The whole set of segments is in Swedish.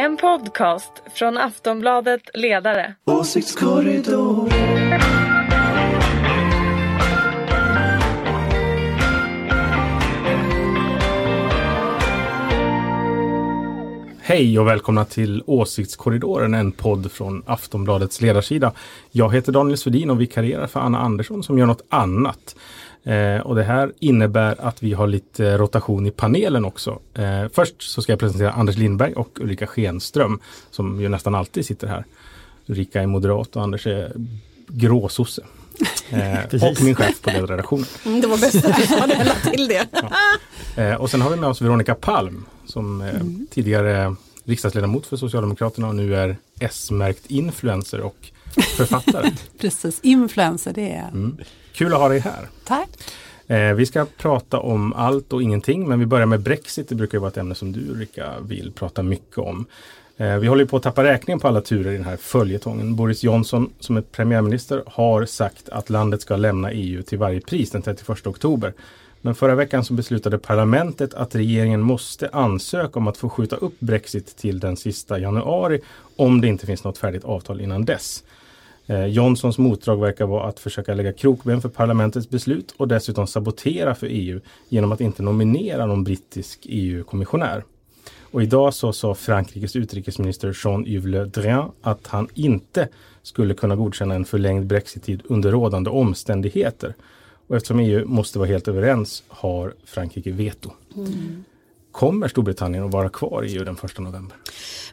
En podcast från Aftonbladet Ledare. Åsiktskorridor. Hej och välkomna till Åsiktskorridoren, en podd från Aftonbladets ledarsida. Jag heter Daniel Svedin och vikarierar för Anna Andersson som gör något annat. Eh, och det här innebär att vi har lite rotation i panelen också. Eh, först så ska jag presentera Anders Lindberg och Ulrika Schenström som ju nästan alltid sitter här. Ulrika är moderat och Anders är gråsosse. Eh, och min chef på ledarredaktionen. Mm, det var bäst att du hade hela till det. Ja. Eh, och sen har vi med oss Veronica Palm som eh, Mm. tidigare riksdagsledamot för Socialdemokraterna och nu är S-märkt influencer och författare. Precis, influencer det är... Mm. Kul att ha dig här. Tack. Eh, vi ska prata om allt och ingenting men vi börjar med Brexit. Det brukar ju vara ett ämne som du Ulrika vill prata mycket om. Eh, vi håller på att tappa räkningen på alla turer i den här följetongen. Boris Johnson som är premiärminister har sagt att landet ska lämna EU till varje pris den 31 oktober. Men förra veckan så beslutade parlamentet att regeringen måste ansöka om att få skjuta upp Brexit till den sista januari om det inte finns något färdigt avtal innan dess. Eh, Johnsons motdrag verkar vara att försöka lägga krokben för parlamentets beslut och dessutom sabotera för EU genom att inte nominera någon brittisk EU-kommissionär. Och idag så sa Frankrikes utrikesminister Jean-Yves Le Drian att han inte skulle kunna godkänna en förlängd brexittid under rådande omständigheter. Och eftersom EU måste vara helt överens har Frankrike veto. Mm. Kommer Storbritannien att vara kvar i EU den 1 november?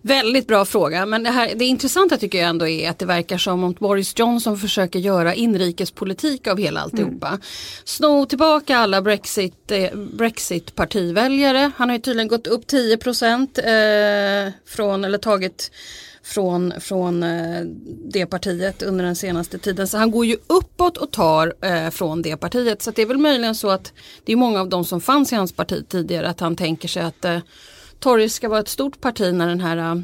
Väldigt bra fråga men det, här, det intressanta tycker jag ändå är att det verkar som om Boris Johnson försöker göra inrikespolitik av hela alltihopa. Sno tillbaka alla Brexit, eh, Brexit-partiväljare. Han har ju tydligen gått upp 10 procent eh, från, eller tagit från, från eh, det partiet under den senaste tiden. Så han går ju uppåt och tar eh, från det partiet. Så att det är väl möjligen så att det är många av de som fanns i hans parti tidigare att han tänker sig att eh, Tories ska vara ett stort parti när den här eh,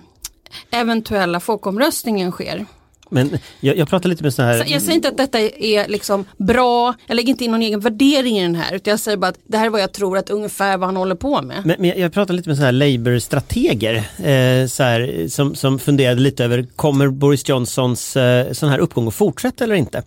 eventuella folkomröstningen sker. Men jag, jag pratar lite med sådana Så här... jag säger inte att detta är liksom bra, jag lägger inte in någon egen värdering i den här utan jag säger bara att det här är vad jag tror att ungefär vad han håller på med. Men, men jag- pratar lite med sådana här Labour-strateger eh, så här, som, som funderade lite över kommer Boris Johnsons eh, sån här uppgång att fortsätta eller inte?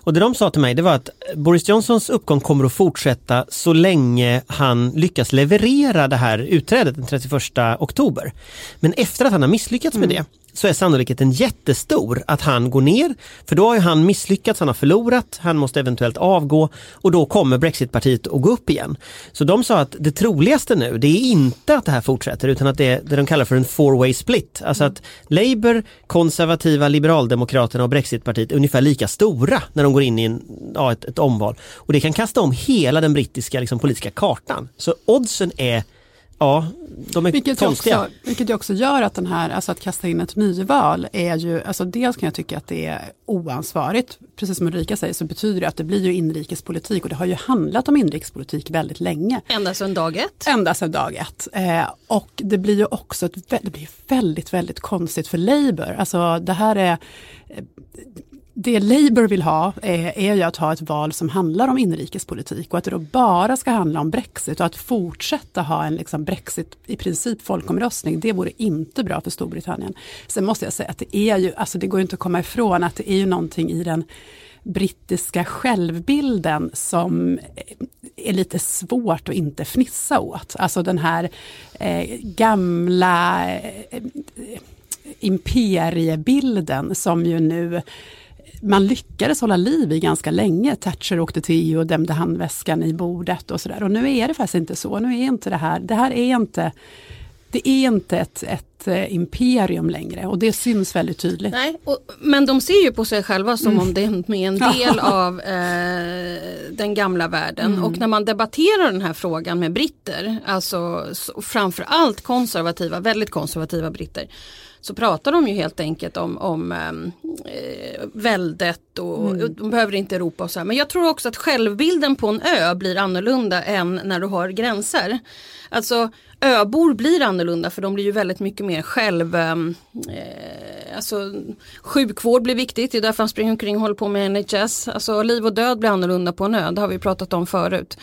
Och det de sa till mig det var att Boris Johnsons uppgång kommer att fortsätta så länge han lyckas leverera det här utträdet den 31 oktober. Men efter att han har misslyckats med det så är sannolikheten jättestor att han går ner. För då har ju han misslyckats, han har förlorat, han måste eventuellt avgå och då kommer Brexitpartiet att gå upp igen. Så de sa att det troligaste nu, det är inte att det här fortsätter utan att det är det de kallar för en four-way split. Alltså att Labour, konservativa, liberaldemokraterna och Brexitpartiet är ungefär lika stora när de går in i en, ja, ett, ett omval. Och det kan kasta om hela den brittiska liksom, politiska kartan. Så oddsen är Ja, de är Vilket konstiga. också, vilket ju också gör att den här, alltså att kasta in ett nyval är ju, alltså dels kan jag tycka att det är oansvarigt, precis som Ulrika säger så betyder det att det blir ju inrikespolitik och det har ju handlat om inrikespolitik väldigt länge. Ända sedan dag ett. Ända sedan dag ett. Eh, och det blir ju också ett, det blir väldigt, väldigt konstigt för Labour. Alltså det här är eh, det Labour vill ha är, är ju att ha ett val som handlar om inrikespolitik och att det då bara ska handla om Brexit och att fortsätta ha en liksom Brexit i princip folkomröstning, det vore inte bra för Storbritannien. Sen måste jag säga att det är ju, alltså det går ju inte att komma ifrån att det är ju någonting i den brittiska självbilden som är lite svårt att inte fnissa åt. Alltså den här eh, gamla eh, eh imperiebilden som ju nu man lyckades hålla liv i ganska länge. Thatcher åkte till EU och dämde handväskan i bordet och sådär. Och nu är det faktiskt inte så. Nu är inte det här, det här är inte, det är inte ett, ett eh, imperium längre och det syns väldigt tydligt. Nej, och, men de ser ju på sig själva som om det är en del av eh, den gamla världen. Och när man debatterar den här frågan med britter, alltså så- framförallt konservativa, väldigt konservativa britter, så pratar de ju helt enkelt om, om ehm, eh, väldet och och de behöver inte Europa och så här. Men jag tror också att självbilden på en ö blir annorlunda än när du har gränser. Alltså öbor blir annorlunda för de blir ju väldigt mycket mer själv... ehm, Eh, alltså, sjukvård blir viktigt, det är därför han springer omkring och håller på med NHS. Alltså liv och död blir annorlunda på en ö, det har vi pratat om förut.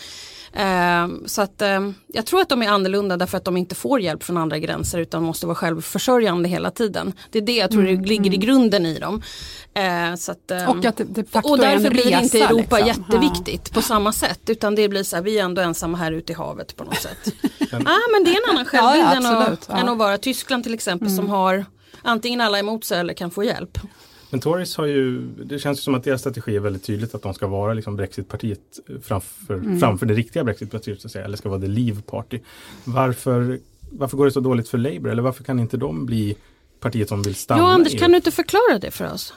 Eh, så att eh, jag tror att de är annorlunda därför att de inte får hjälp från andra gränser utan måste vara självförsörjande hela tiden. Det är det jag tror Mm, det ligger i grunden i dem. Eh, så att, Och att det de facto och därför blir resa, inte Europa liksom. jätteviktigt på samma sätt utan det blir så här, vi är ändå ensamma här ute i havet på något sätt. ah, men det är en annan självbild Ja, ja, än, att, ja. Mm. än att vara Tyskland till exempel som har antingen alla emot sig eller kan få hjälp. Men Tories har ju, det känns ju som att deras strategi är väldigt tydligt att de ska vara liksom Brexitpartiet framför, Mm. framför det riktiga Brexitpartiet så att säga, eller ska vara the Leave Party. Varför, varför går det så dåligt för Labour eller varför kan inte de bli partiet som vill stanna Ja Anders, i kan du inte förklara det för oss?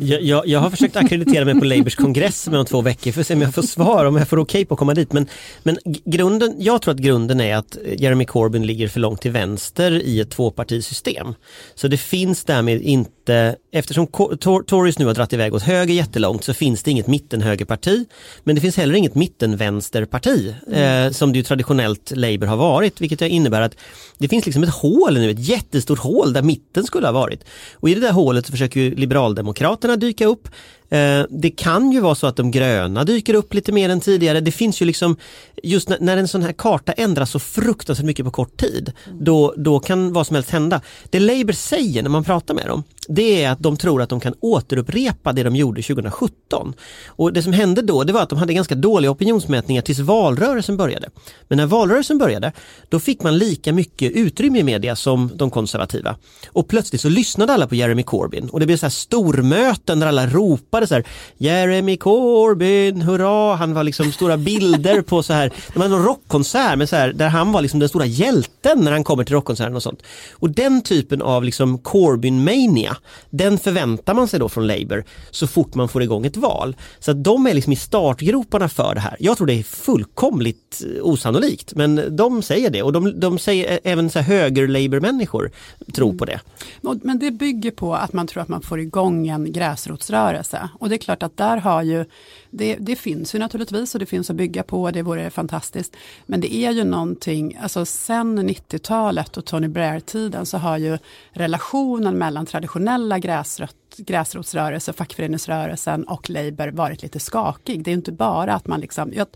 Jag, jag, jag har försökt akkreditera mig på Labours kongress med om två veckor för att se om jag får svar, om jag får okej på att komma dit. Men, men grunden, jag tror att grunden är att Jeremy Corbyn ligger för långt till vänster i ett tvåpartisystem. Så det finns därmed inte, eftersom Tor- Tories nu har dragit iväg åt höger jättelångt så finns det inget mittenhögerparti. Men det finns heller inget mittenvänsterparti eh, som det ju traditionellt Labour har varit, vilket innebär att det finns liksom ett hål nu, ett jättestort hål där mitten skulle ha varit. Och i det där hålet försöker ju Liberaldemokraterna dyka upp. Eh, det kan ju vara så att de gröna dyker upp lite mer än tidigare. Det finns ju liksom, just när, när en sån här karta ändras så fruktansvärt mycket på kort tid, då, då kan vad som helst hända. Det Labour säger när man pratar med dem, det är att de tror att de kan återupprepa det de gjorde 2017. Och det som hände då, det var att de hade ganska dåliga opinionsmätningar tills valrörelsen började. Men när valrörelsen började, då fick man lika mycket utrymme i media som de konservativa. Och plötsligt så lyssnade alla på Jeremy Corbyn och det blev så här stormöten där alla ropade så här Jeremy Corbyn, hurra! Han var liksom stora bilder på så här, det var någon rockkonsert men så här, där han var liksom den stora hjälten när han kommer till rockkonserten och sånt. Och den typen av liksom Corbyn-mania, den förväntar man sig då från Labour så fort man får igång ett val. Så att de är liksom i startgroparna för det här. Jag tror det är fullkomligt eh, osannolikt men de säger det och de, de säger även så här höger-Labour-människor tror på det. Mm. Men det bygger på att man tror att man får igång en gräsrotsrörelse. Och det är klart att där har ju, det, det finns ju naturligtvis och det finns att bygga på, det vore fantastiskt. Men det är ju någonting, alltså sen 90-talet och Tony Blair-tiden så har ju relationen mellan traditionella gräsrötter gräsrotsrörelse, fackföreningsrörelsen och Labour varit lite skakig. Det är ju inte bara att man liksom, jag,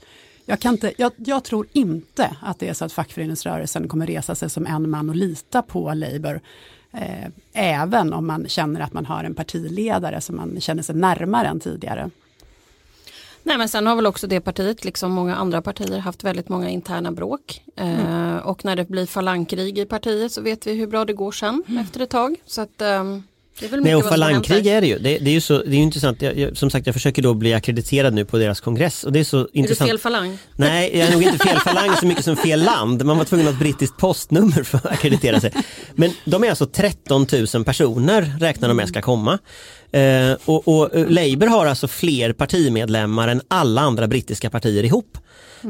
jag, kan inte, jag, jag tror inte att det är så att fackföreningsrörelsen kommer resa sig som en man och lita på Labour. Eh, även om man känner att man har en partiledare som man känner sig närmare än tidigare. Nej men sen har väl också det partiet, liksom många andra partier, haft väldigt många interna bråk. Eh, och när det blir falangkrig i partiet så vet vi hur bra det går sen efter ett tag. Så att, väl Nej, och falangkrig är det ju. Det, det är ju så, det är ju intressant. Jag, jag, som sagt, jag försöker då bli akkrediterad nu på deras kongress och det är så Är du intressant. fel falang? Nej, jag är nog inte fel falang så mycket som fel land. Man var tvungen att ha ett brittiskt postnummer för att akkreditera sig. Men de är alltså 13 000 personer räknar de med ska komma. Eh, och, och eh, Labour har alltså fler partimedlemmar än alla andra brittiska partier ihop.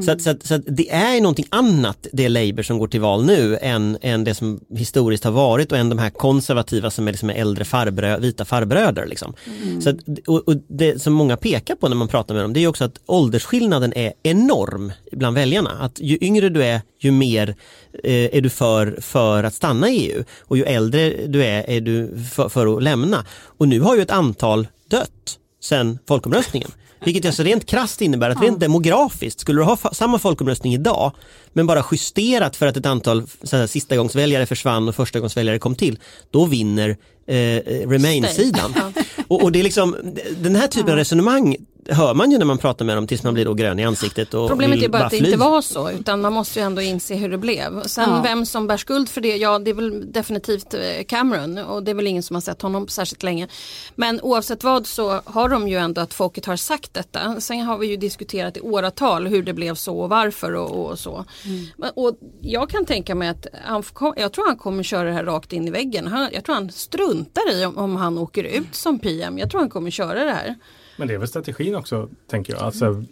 Så, att, så, att, så att det är ju någonting annat det Labour som går till val nu än, än det som historiskt har varit och än de här konservativa som är liksom äldre farbrö, vita farbröder. Liksom. Så att, och, och det som många pekar på när man pratar med dem det är också att åldersskillnaden är enorm bland väljarna. Att ju yngre du är ju mer eh, är du för, för att stanna i EU och ju äldre du är är du för, för att lämna. Och nu har ju ett antal dött sedan folkomröstningen. Vilket alltså rent krasst innebär att rent demografiskt, skulle du ha samma folkomröstning idag men bara justerat för att ett antal här, sistagångsväljare försvann och förstagångsväljare kom till, då vinner eh, Remain-sidan. Ja. Och, och det är liksom, den här typen av resonemang hör man ju när man pratar med dem tills man blir då grön i ansiktet och Problemet vill är bara att det inte var så utan man måste ju ändå inse hur det blev. Sen Ja. vem som bär skuld för det, ja det är väl definitivt eh, Cameron och det är väl ingen som har sett honom särskilt länge. Men oavsett vad så har de ju ändå att folket har sagt detta. Sen har vi ju diskuterat i åratal hur det blev så och varför och, och så. Men, och jag kan tänka mig att han, jag tror han kommer köra det här rakt in i väggen. Han, jag tror han struntar i om, om han åker ut som PM. Jag tror han kommer köra det här. Men det är väl strategin också, tänker jag. Alltså,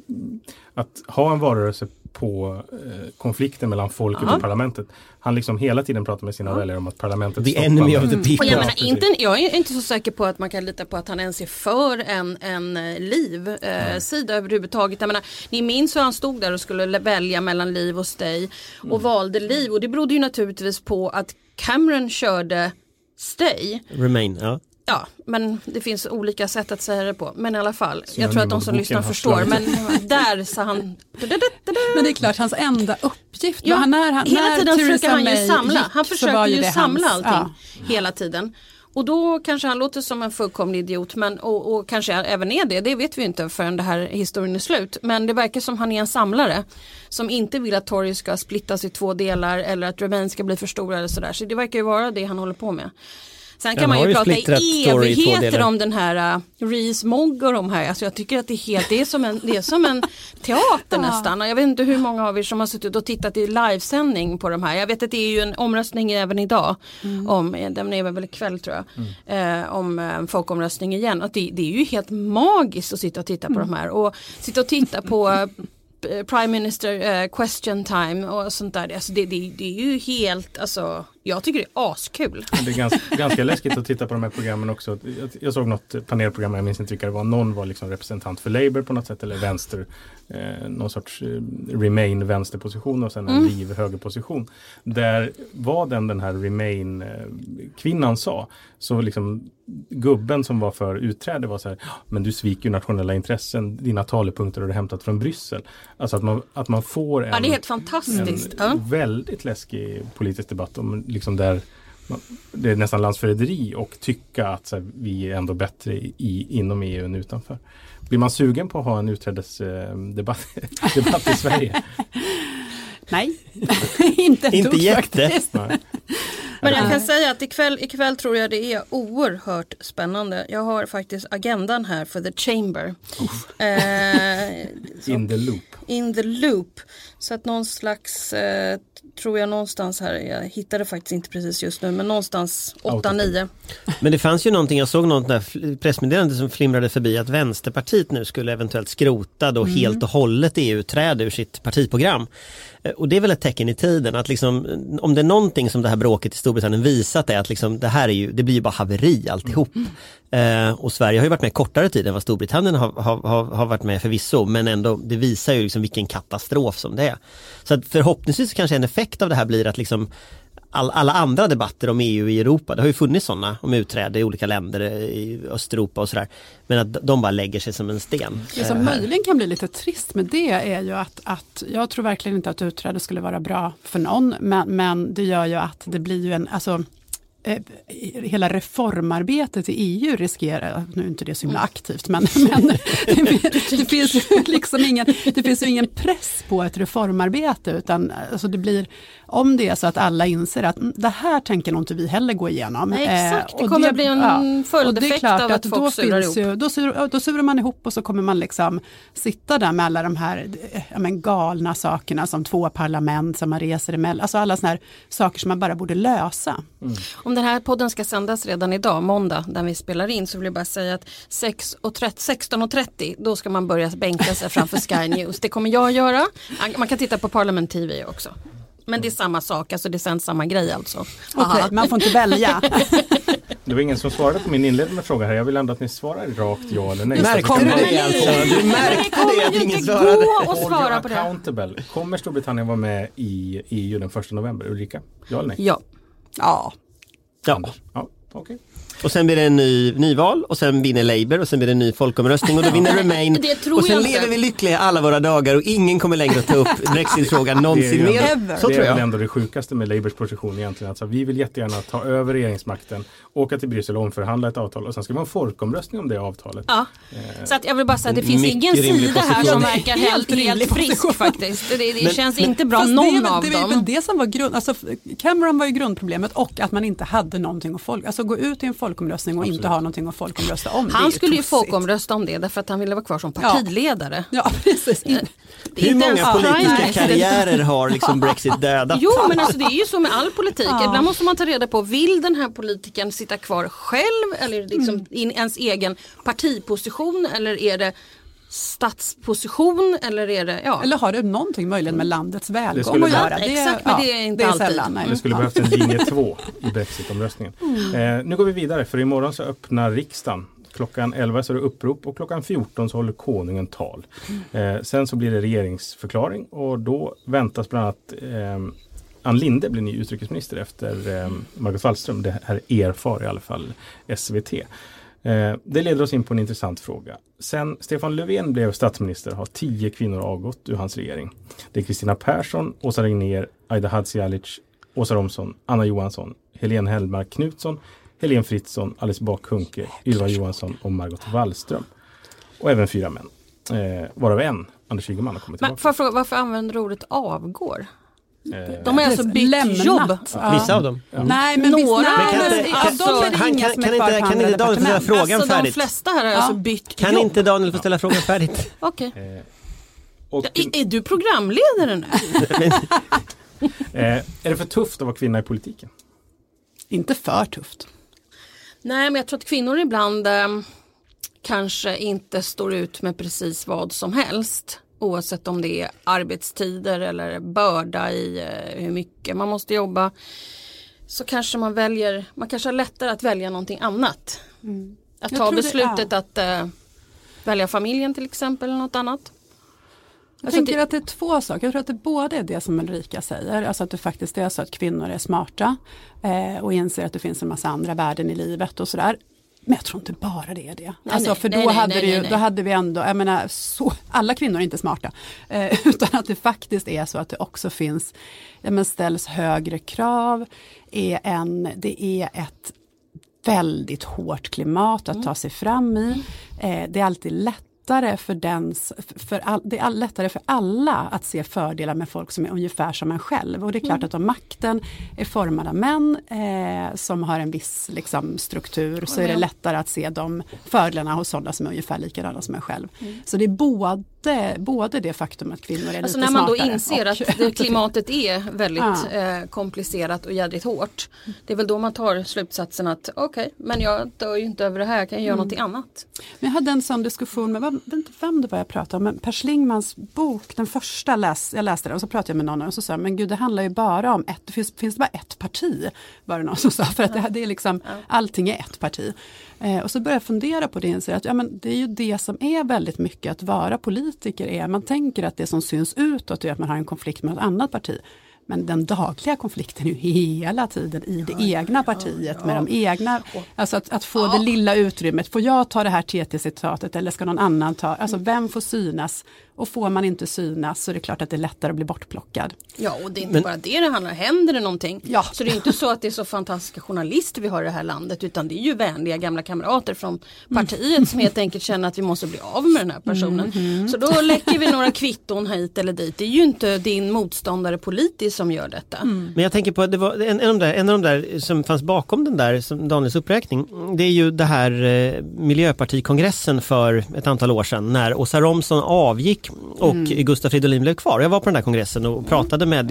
att ha en valrörelse på eh, konflikten mellan folket Ja. och parlamentet. Han liksom hela tiden pratar med sina väljare om att parlamentet The stoppar enemy med- of the people. Och jag, menar, inte, jag är inte så säker på att man kan lita på att han ens är för en, en eh, liv-sida överhuvudtaget. Jag menar, ni minns hur han stod där och skulle le- välja mellan liv och stay och valde liv. Och det berodde ju naturligtvis på att Cameron körde stay. Remain, ja. Ja, men det finns olika sätt att säga det på. Men i alla fall, Så jag tror att de som lyssnar förstår. Men där sa han... Men det är klart, hans enda uppgift, Ja, han, när, han, hela när tiden försöker han ju samla. gick, Han försöker var ju samla hans- allting ja. hela tiden. Och då kanske han låter som en fullkomlig idiot men, och, och kanske även är det, det vet vi inte förrän det här historien är slut. Men det verkar som han är en samlare som inte vill att Tory ska splittas i två delar eller att Remain ska bli för stora eller sådär. Så det verkar ju vara det han håller på med. Sen kan man ju ju prata i i evigheter delar. om den här uh, Reese Mogg och de här. Alltså jag tycker att det är helt, det är som en, det är som en teater nästan. Och jag vet inte hur många av er som har suttit och tittat i livesändning på de här. Jag vet att det är ju en omröstning även idag. Om, eh, den är väl ikväll tror jag. Eh, om eh, folkomröstning igen. Att det, det är ju helt magiskt att sitta och titta på de här. Och sitta och titta på eh, Prime Minister eh, question time och sånt där. Alltså det, det, det är ju helt, alltså jag tycker det är askul. Det är ganska, ganska läskigt att titta på de här programmen också. Jag, jag såg något panelprogram, jag minns inte vilka det var. Någon var liksom representant för Labour på något sätt eller vänster. Eh, någon sorts eh, Remain vänsterposition och sen en Leave högerposition. Där vad den den här Remain eh, kvinnan sa så liksom gubben som var för utträde var så här, "Ja, men du sviker ju nationella intressen, dina talepunkter har du hämtat från Bryssel. Alltså att man, att man får en, Ja det är helt fantastiskt. en Ja. väldigt läskig politisk debatt om liksom där man- det är nästan landsförräderi och tycka att så här, vi är ändå bättre i, inom EU än utanför. Blir man sugen på att ha en utträdesdebatt debatt i Sverige? Nej, inte Inte dugg jätte. faktiskt. Nej. Men jag kan säga att ikväll, ikväll tror jag det är oerhört spännande. Jag har faktiskt agendan här för The Chamber. Eh, In the loop. in the loop. Så att någon slags, eh, tror jag någonstans här, jag hittade faktiskt inte precis just nu, men någonstans Out of 8-9. Men det fanns ju någonting, jag såg något där pressmeddelande som flimrade förbi att Vänsterpartiet nu skulle eventuellt skrota då helt och hållet EU-träde ur sitt partiprogram. Eh, Och det är väl ett tecken i tiden att liksom, om det är någonting som det här bråket i Storbritannien visat är att liksom, det här är ju, det blir ju bara haveri alltihop. Eh, och Sverige har ju varit med kortare tid än vad Storbritannien har, har, har, varit med förvisso men ändå det visar ju liksom vilken katastrof som det är. Så förhoppningsvis kanske en effekt av det här blir att liksom all, alla andra debatter om EU i Europa, det har ju funnits sådana om utträde i olika länder eh, i Östeuropa och sådär. Men att de bara lägger sig som en sten. Det som eh, här. möjligen kan bli lite trist med det är ju att, att jag tror verkligen inte att utträde skulle vara bra för någon, men, men det gör ju att det blir ju en, alltså eh, Hela reformarbetet i EU riskerar, nu är inte det så himla aktivt, men, men det, det, finns ju liksom ingen, det finns ju ingen press på ett reformarbete, utan alltså det blir, om det är så att alla inser att "Mm, det här tänker nog inte vi heller gå igenom. Nej, exakt. Eh, Det och kommer bli en det är följdeffekt av att då folk surar finns ihop. ju, då, sur, då surar man ihop och så kommer man liksom sitta där med alla de här eh, ja, men galna sakerna som två parlament som man reser emellan. Alltså alla sådana här saker som man bara borde lösa. Om den här podden ska sändas redan idag, måndag, när vi spelar in, så vill jag bara säga att 6 och 30 16.30 då ska man börja bänka sig framför Sky News. Det kommer jag göra. Man kan titta på Parliament TV också. Men det är samma sak, alltså det sänds samma grej alltså. Okej, Aha. man får inte välja. Det var ingen som svarade på min inledande fråga här. Jag vill ändå att ni svarar rakt ja eller nej. Märkte du det alltså? Du märkte kommer det att ingen inte svarade? gå att Hold svara på det. accountable. Kommer Storbritannien vara med i EU den 1 november? Ulrika? Ja eller nej? Ja. Ja, Ja. Ja, okej. Och sen blir det en ny nyval och sen vinner Labour och sen blir det en ny folkomröstning och då vinner Remain. Det tror och sen jag inte. lever vi lyckliga alla våra dagar och ingen kommer längre att ta upp Brexit-frågan någonsin Det mer. ändå- Så det tror är väl jag. ändå det sjukaste med Labours position egentligen. Alltså, vi vill jättegärna ta över regeringsmakten, åka till Bryssel och omförhandla ett avtal och sen ska vi ha en folkomröstning om det avtalet. Ja. Så att jag vill bara säga att det finns Mycket ingen sida här som verkar helt, Helt frisk faktiskt. Det, det Men- känns men- inte bra någon det är väl, av det är väl dem. det som var grund, alltså Cameron var ju grundproblemet och att man inte hade någonting att folk, alltså gå ut i en folkomröstning och inte ha någonting att folkomrösta om. Han ju skulle ju folkomrösta om det därför att han ville vara kvar som partiledare. Ja, precis. In, Det är Hur många politiska prime. karriärer har liksom Brexit dödat? Jo men alltså det är ju så med all politik. Ibland måste man ta reda på, vill den här politikern sitta kvar själv eller liksom Mm. i ens egen partiposition eller är det statsposition eller är det, ja. Eller har det någonting möjligen med landets välgång att göra? Exakt, men det är inte det är alltid. sällan. Nej. Det skulle behövt en linje två i Brexit-omröstningen. Eh, nu går vi vidare för imorgon så öppnar riksdagen. Klockan 11 så är det upprop och klockan 14 så håller konungen tal. Eh, sen så blir det regeringsförklaring och då väntas bland annat eh, Ann Linde blir ny utrikesminister efter eh, Margot Wallström. Det här erfar i alla fall SVT. Eh, det leder oss in på en intressant fråga. Sen Stefan Löfven blev statsminister har tio kvinnor avgått ur hans regering. Det är Kristina Persson, Åsa Regnér, Aida Hadzialic, Åsa Romson, Anna Johansson, Helene Hellmark Knutsson, Helene Fritzon, Alice Bah Kuhnke, Ylva Johansson och Margot Wallström. Och även fyra män. Eh, varav en, Anders Ygeman, har kommit Men tillbaka. fråga, varför använder du ordet avgår? Eh, De har alltså bytt Lämnat. jobb. Ja. Vissa av dem. Nej men visst, Några, nej, Men kan inte- ja, kan- de han kan- kan kan Daniel få ställa frågan alltså de färdigt? flesta här har Ja. alltså bytt Kan jobb. inte Daniel få ställa frågan färdigt? Okej. eh, och, Är, är du programledare nu? eh, är det för tufft att vara kvinna i politiken? Inte för tufft. Nej men jag tror att kvinnor ibland eh, kanske inte står ut med precis vad som helst. Oavsett om det är arbetstider eller börda i eh, hur mycket man måste jobba. Så kanske man väljer, man kanske har lättare att välja någonting annat. Att Mm. Jag ta det- beslutet att eh, välja familjen till exempel eller något annat. Jag Alltså tänker det- att det är två saker. Jag tror att det både är det som Ulrika säger, alltså att det faktiskt är så att kvinnor är smarta eh, och inser att det finns en massa andra värden i livet och sådär. Men jag tror inte bara det är det. Nej, alltså, nej, för då, nej, nej, hade nej, ju, nej, nej. då hade vi ändå, jag menar, så, alla kvinnor är inte smarta. Eh, utan att det faktiskt är så att det också finns, ja, men ställs högre krav, är en, det är ett väldigt hårt klimat att ta sig fram i. Eh, det är alltid lättare för den, för all, det är lättare för alla att se fördelar med folk som är ungefär som en själv. Och det är klart att om makten är formad av män eh, som har en viss liksom, struktur så är det lättare att se de fördelarna hos sådana som är ungefär likadana som en själv. Så det är både, både det faktum att kvinnor är Alltså lite när man då smartare inser och- att klimatet är väldigt Ja. eh, komplicerat och jädrigt hårt. Det är väl då man tar slutsatsen att okej, men jag dör ju inte över det här, jag kan Mm. göra någonting annat. Men jag hade en sån diskussion med, jag vet inte vem det var jag pratade om, men Per Schlingmans bok, den första läs, jag läste den och så pratade jag med någon och så sa jag, men gud det handlar ju bara om ett, det finns, finns det bara ett parti? Var det någon som sa, för att det, det är liksom, allting är ett parti. Eh, och så började jag fundera på det och inser att ja, men det är ju det som är väldigt mycket att vara politiker är, man tänker att det som syns utåt är att man har en konflikt med ett annat parti. Men den dagliga konflikten är ju hela tiden i det egna partiet med de egna, alltså att, att få det lilla utrymmet. Får jag ta det här TT-citatet eller ska någon annan ta, alltså vem får synas? Och får man inte synas så är det klart att det är lättare att bli bortplockad. Ja och det är inte Men- bara det det handlar om, händer det någonting Ja. så det är inte så att det är så fantastiska journalister vi har i det här landet utan det är ju vänliga gamla kamrater från partiet som helt enkelt känner att vi måste bli av med den här personen. Så då läcker vi några kvitton hit eller dit. Det är ju inte din motståndare politiskt som gör detta. Men jag tänker på att det var en, en, av de där, en av de där som fanns bakom den där, som Daniels uppräkning. Det är ju det här eh, Miljöpartikongressen för ett antal år sedan när Åsa Romson avgick och Gustaf Fridolin blev kvar. Jag var på den där kongressen och pratade med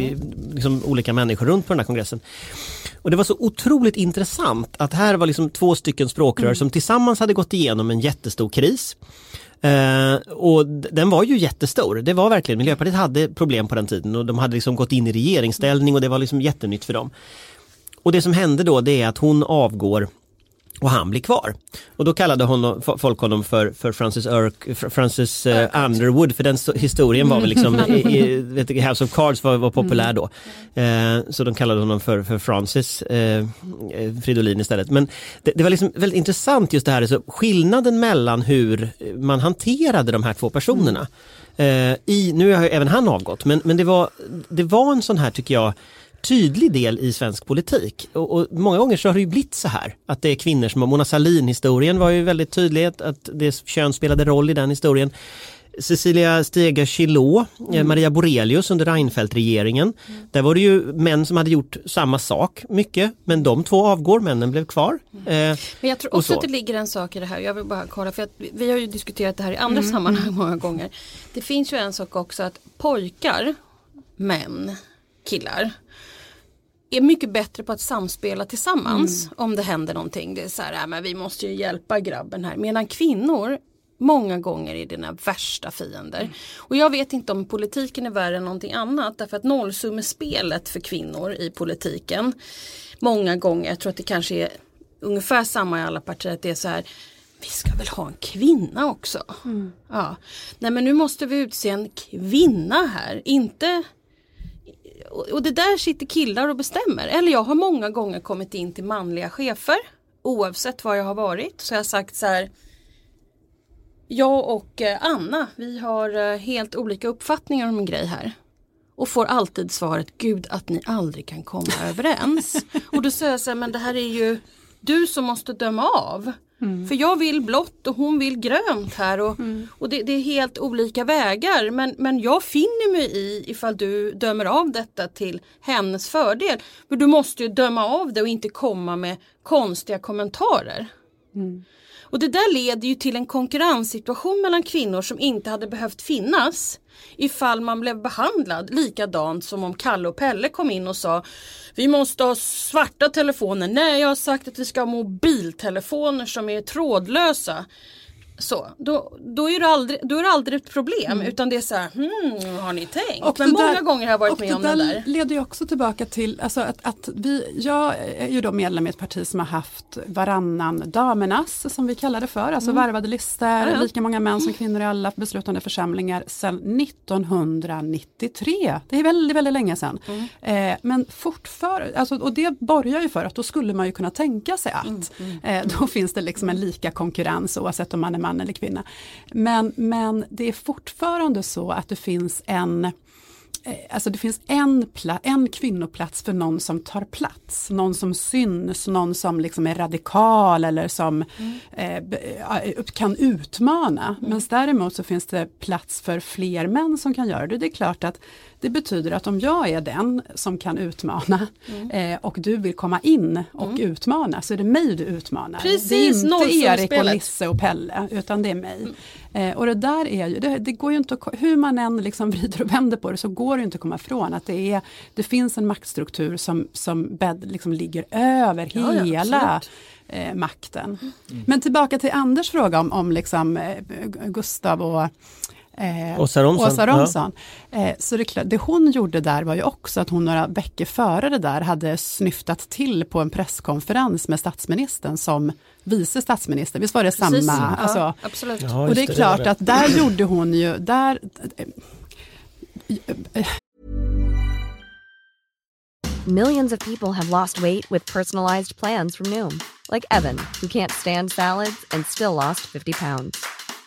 liksom, olika människor runt på den här kongressen. Och det var så otroligt intressant att här var liksom två stycken språkrör som tillsammans hade gått igenom en jättestor kris. Eh, och den var ju jättestor. Det var verkligen, Miljöpartiet hade problem på den tiden och de hade liksom gått in i regeringsställning och det var liksom jättenytt för dem. Och det som hände då det är att hon avgår och han blir kvar. Och då kallade honom, folk honom för, för Francis, Fr- Francis eh, Underwood för den sto- historien var väl liksom, i, i, House of Cards var, var populär då. Eh, så de kallade honom för, för Francis eh, Fridolin istället. Men det, det var liksom väldigt intressant just det här, så skillnaden mellan hur man hanterade de här två personerna. Eh, i, nu har ju även han avgått, men, men det, var, det var en sån här tycker jag tydlig del i svensk politik. Och, och många gånger så har det ju blivit så här att det är kvinnor som, Mona Sahlin-historien var ju väldigt tydlig att, det kön spelade roll i den historien. Cecilia Steger Chilot, eh, Maria Borelius under Reinfeldt-regeringen. Där var det ju män som hade gjort samma sak mycket, men de två avgår, männen blev kvar. Eh, Men jag tror också så. att det ligger en sak i det här. Jag vill bara kolla för att vi- vi har ju diskuterat det här i andra sammanhang många gånger. Det finns ju en sak också att pojkar, män, killar är mycket bättre på att samspela tillsammans om det händer någonting. Det är så här, "Ja, men vi måste ju hjälpa grabben här. Medan kvinnor många gånger är dina värsta fiender. Och jag vet inte om politiken är värre än någonting annat därför att nollsummespelet för kvinnor i politiken många gånger, jag tror att det kanske är ungefär samma i alla partier, att det är så här vi ska väl ha en kvinna också. Ja. Nej men nu måste vi utse en kvinna här, inte och, och det där sitter killar och bestämmer. Eller jag har många gånger kommit in till manliga chefer. Oavsett var jag har varit. Så jag har sagt så här. Jag och eh, Anna, vi har eh, helt olika uppfattningar om en grej här. Och får alltid svaret, gud att ni aldrig kan komma överens. Och då säger jag så här, men det här är ju du som måste döma av. För jag vill blått och hon vill grönt här och, och det, det är helt olika vägar. Men, men jag finner mig i ifall du dömer av detta till hennes fördel. Men du måste ju döma av det och inte komma med konstiga kommentarer. Och det där leder ju till en konkurrenssituation mellan kvinnor som inte hade behövt finnas ifall man blev behandlad likadant som om Kalle och Pelle kom in och sa vi måste ha svarta telefoner. Nej, jag har sagt att vi ska ha mobiltelefoner som är trådlösa. Så, då, då, är det aldrig, då är det aldrig ett problem utan det är så här, hmm, har ni tänkt? Och Men det många där- gånger har jag varit med om det där. leder ju också tillbaka till, alltså att, att vi, jag är ju då medlem i ett parti som har haft varannan damernas, som vi kallar det för, alltså varvade listor, Mm. ja. lika många män som kvinnor i alla beslutande församlingar sedan 1993. Det är väldigt, väldigt länge sedan. Mm. Eh, men fortfarande, alltså, och det borgar ju för att då skulle man ju kunna tänka sig Mm, att eh, då finns det liksom en lika konkurrens oavsett om man är man eller kvinna. Men, men det är fortfarande så att det finns en eh, Alltså det finns en, en kvinnoplats för någon som tar plats, någon som syns, någon som liksom är radikal eller som eh, be- eh, kan utmana. Men däremot så finns det plats för fler män som kan göra det. Det är klart att det betyder att om jag är den som kan utmana eh, och du vill komma in och utmana så är det mig du utmanar. Precis, det är inte. Erik och Nisse och Pelle utan det är mig. Eh, och det där är ju, det, det går ju inte att, hur man än liksom vrider och vänder på det så går det inte att komma ifrån att det, är, det finns en maktstruktur som, som bädd, liksom ligger över Ja, ja, hela absolut. eh, makten. Men tillbaka till Anders fråga om, om liksom, eh, Gustav och Eh, Åsa Romson, Åsa Romson. Eh, så det, det hon gjorde där var ju också att hon några veckor före det där hade snyftat till på en presskonferens med statsministern som vice statsminister. Visst var det Precis, samma? ja, Alltså, absolut. Ja, och det är det, klart var det. att där gjorde hon ju, där, Millions of people have lost weight with personalized plans from Noom, like Evan, who can't stand salads and still lost 50 pounds.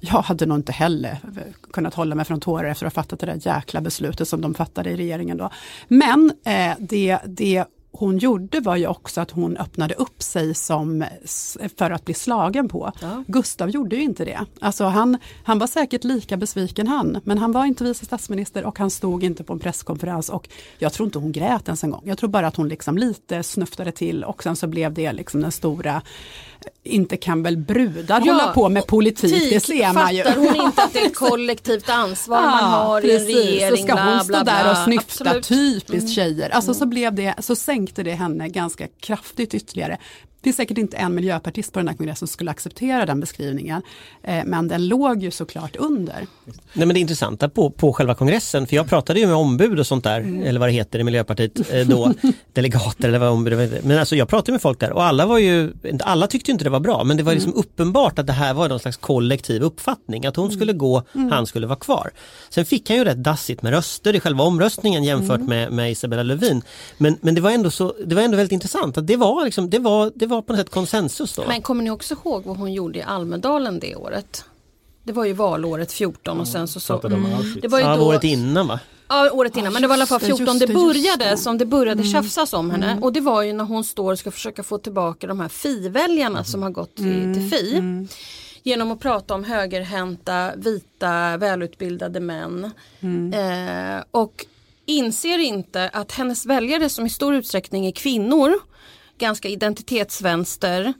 Jag hade nog inte heller kunnat hålla mig från tårar efter att ha fattat det där jäkla beslutet som de fattade i regeringen då. Men eh, det, det hon gjorde var ju också att hon öppnade upp sig som, för att bli slagen på. Gustav gjorde ju inte det. Alltså han, han var säkert lika besviken han, men han var inte vice statsminister och han stod inte på en presskonferens och jag tror inte hon grät ens en gång. Jag tror bara att hon liksom lite snuftade till och sen så blev det liksom den stora inte kan väl brudar Ja, hålla på med politik, det Tik, ser man ju. Fattar hon inte att det är ett kollektivt ansvar man har i en precis. regering? Så ska bla, hon stå bla, bla. där och snyfta, Absolut. Mm. typiskt tjejer. Alltså så, blev det, så sänkte det henne ganska kraftigt ytterligare. Det är säkert inte en miljöpartist på den här kongressen som skulle acceptera den beskrivningen. Eh, men den låg ju såklart under. Nej men det intressanta på, på själva kongressen, för jag pratade ju med ombud och sånt där, Mm. eller vad det heter i Miljöpartiet eh, då, delegater eller vad ombud. Men alltså jag pratade med folk där och alla var ju, alla tyckte inte det var bra, men det var liksom Mm. uppenbart att det här var någon slags kollektiv uppfattning, att hon skulle gå, Mm. han skulle vara kvar. Sen fick han ju rätt dassigt med röster i själva omröstningen jämfört Mm. med, med Isabella Lövin. Men, men det var ändå så, det var ändå väldigt intressant att det var liksom, det var, det var på något sätt konsensus då. Men kommer ni också ihåg vad hon gjorde i Almedalen det året? Det var ju valåret 14 och sen så... så Auschwitz. det var ju ja, då, året innan va? Ja, året innan, men det var i alla fall just det, 14 just det började som det började tjafsas om henne. Och det var ju när hon står och ska försöka få tillbaka de här Fi-väljarna som har gått till, till Fi. Genom att prata om högerhänta, vita, välutbildade män. Eh, och inser inte att hennes väljare som i stor utsträckning är kvinnor, ganska identitetsvänster,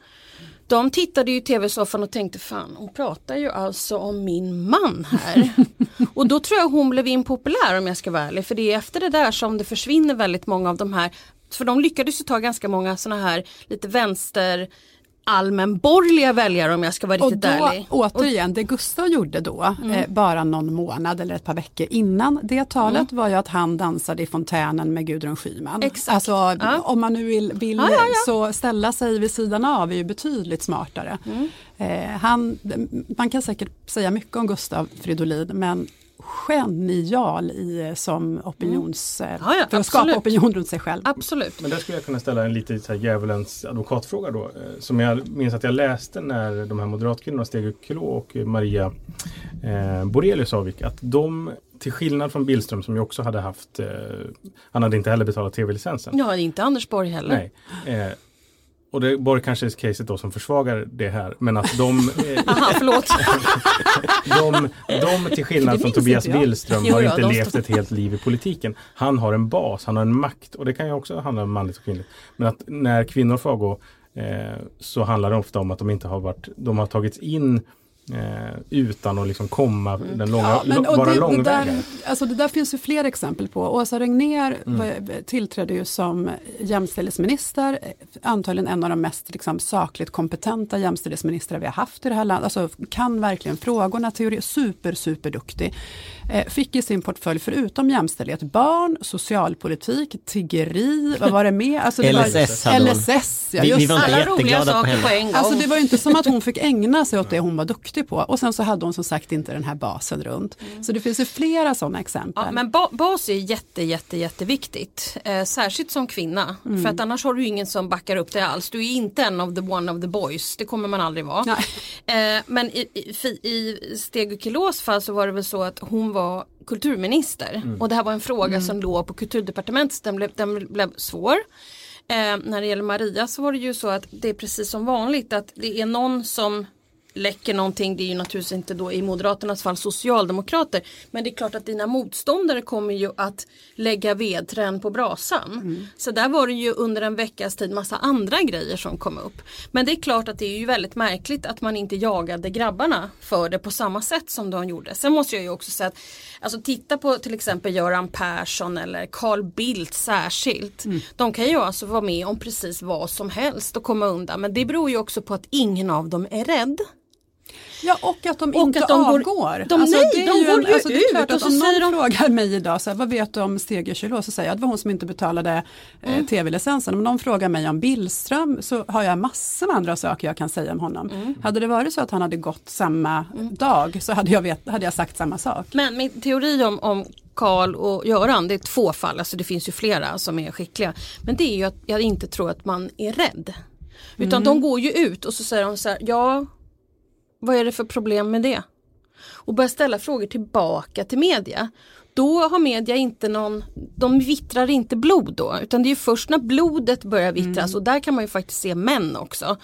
de tittade ju i tv-soffan och tänkte fan hon pratar ju alltså om min man här. och då tror jag hon blev impopulär om jag ska vara ärlig. För det är efter det där som det försvinner väldigt många av de här. För de lyckades ju ta ganska många sådana här lite vänster allmänborgerliga väljare om jag ska vara Och riktigt då, ärlig. återigen, det Gustav gjorde då, Mm. eh, bara någon månad eller ett par veckor innan det talet var ju att han dansade i fontänen med Gudrun Schyman. Exakt. Alltså Ja. om man nu vill, vill ja, ja. så ställa sig vid sidan av är ju betydligt smartare. Mm. Eh, han, man kan säkert säga mycket om Gustav Fridolin men genial i, som opinions, eh, Mm. Ja, ja, för att skapa opinion runt sig själv. Absolut. Men där skulle jag kunna ställa en lite så här djävulens advokatfråga då. eh, Som jag minns att jag läste när de här moderatkvinnorna Stege Kulå och Maria eh, Borelius avgick. Att de, till skillnad från Billström som ju också hade haft, eh, han hade inte heller betalat tv-licensen. Ja, inte Anders Borg heller. Nej. Eh, och det var kanske caset då som försvagar det här. Men att de, eh, Aha, förlåt. de, de till skillnad från Tobias. Billström Jo, har inte de levt ett helt liv i politiken. Han har en bas, han har en makt och det kan ju också handla om manligt och kvinnligt. Men att när kvinnor får avgå eh, så handlar det ofta om att de inte har varit, de har tagits in eh, utan att liksom komma den långa, Ja, men, vara det, det, långväga. där, alltså det där finns ju fler exempel på. Åsa Regnér var- tillträdde ju som jämställdhetsminister, eh, antagligen en av de mest liksom, sakligt kompetenta jämställdhetsministrar vi har haft i det här landet. Alltså, kan verkligen frågorna, teori, super, super duktig. Eh, fick i sin portfölj, förutom jämställdhet, barn, socialpolitik, tiggeri, vad var det med? Alltså, det LSS var, hade hon. LSS, ja, Vi, just vi var inte Alla roliga jätteglada på saker på henne. en gång. Alltså det var ju inte som att hon fick ägna sig åt det hon var duktig på och sen så hade hon som sagt inte den här basen runt. Så det finns ju flera sådana exempel. Ja, men ba bas är jätte, jätte, jätteviktigt. Eh, särskilt som kvinna. Mm. För att annars har du ingen som backar upp dig alls. Du är inte en of the one of the boys. Det kommer man aldrig vara. Eh, men i, i, i Steg Kilås fall så var det väl så att hon var kulturminister. Och det här var en fråga som låg på kulturdepartementet. Den blev, den blev svår. Eh, när det gäller Maria så var det ju så att det är precis som vanligt att det är någon som läcker någonting, det är ju naturligtvis inte då i Moderaternas fall socialdemokrater. Men det är klart att dina motståndare kommer ju att lägga vedträn på brasan. Så där var det ju under en veckas tid massa andra grejer som kom upp. Men det är klart att det är ju väldigt märkligt att man inte jagade grabbarna för det på samma sätt som de gjorde. Sen måste jag ju också säga att alltså titta på till exempel Göran Persson eller Carl Bildt särskilt. De kan ju alltså vara med om precis vad som helst och komma undan. Men det beror ju också på att ingen av dem är rädd. Ja och att de Och inte att de går- avgår. de- nej, det är de går ju alltså, det är klart ut och att så om någon de- frågar mig idag, så här, vad vet du om Stege Kylå? Så säger jag att det var hon som inte betalade eh, Mm. tv-licensen. Om någon frågar mig om Billström så har jag massor med andra saker jag kan säga om honom. Mm. Hade det varit så att han hade gått samma dag så hade jag, vet, hade jag sagt samma sak. Men min teori om, om Karl och Göran, det är två fall, alltså det finns ju flera som är skickliga. Men det är ju att jag inte tror att man är rädd. Utan de går ju ut och så säger de så här, ja, vad är det för problem med det? Och börjar ställa frågor tillbaka till media. Då har media inte någon, de vittrar inte blod då, utan det är ju först när blodet börjar vittras och där kan man ju faktiskt se män också.